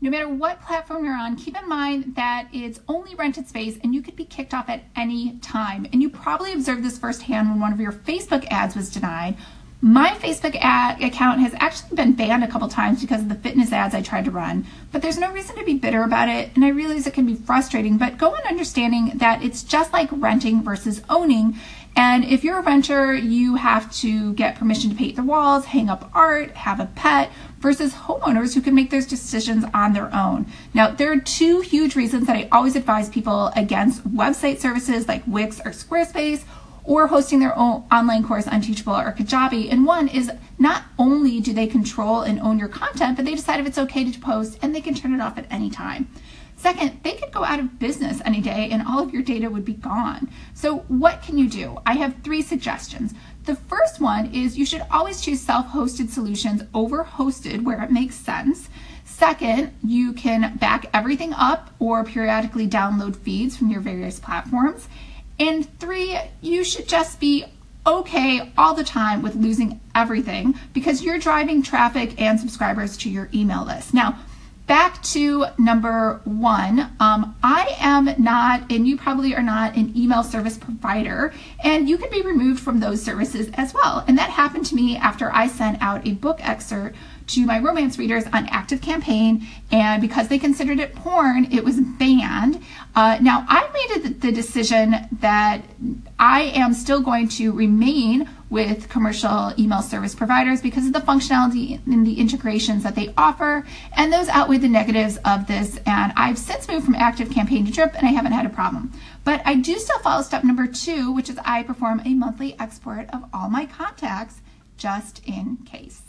No matter what platform you're on, keep in mind that it's only rented space and you could be kicked off at any time. And you probably observed this firsthand when one of your Facebook ads was denied. My Facebook ad account has actually been banned a couple times because of the fitness ads I tried to run, but there's no reason to be bitter about it. And I realize it can be frustrating, but go in understanding that it's just like renting versus owning. And if you're a renter, you have to get permission to paint the walls, hang up art, have a pet, versus homeowners who can make those decisions on their own. Now, there are two huge reasons that I always advise people against website services like Wix or Squarespace or hosting their own online course on Teachable or Kajabi. And one is not only do they control and own your content, but they decide if it's okay to post and they can turn it off at any time. Second, they could go out of business any day and all of your data would be gone. So, what can you do? I have three suggestions. The first one is you should always choose self hosted solutions over hosted where it makes sense. Second, you can back everything up or periodically download feeds from your various platforms. And three, you should just be okay all the time with losing everything because you're driving traffic and subscribers to your email list. Now, back to number one, um, I am not, and you probably are not, an email service provider, and you can be removed from those services as well. And that happened to me after I sent out a book excerpt to my romance readers on Active Campaign, and because they considered it porn, it was banned. Uh, now, I made the decision that I am still going to remain with commercial email service providers because of the functionality and the integrations that they offer, and those outweigh the negatives of this. And I've since moved from Active Campaign to Drip, and I haven't had a problem. But I do still follow step number two, which is I perform a monthly export of all my contacts just in case.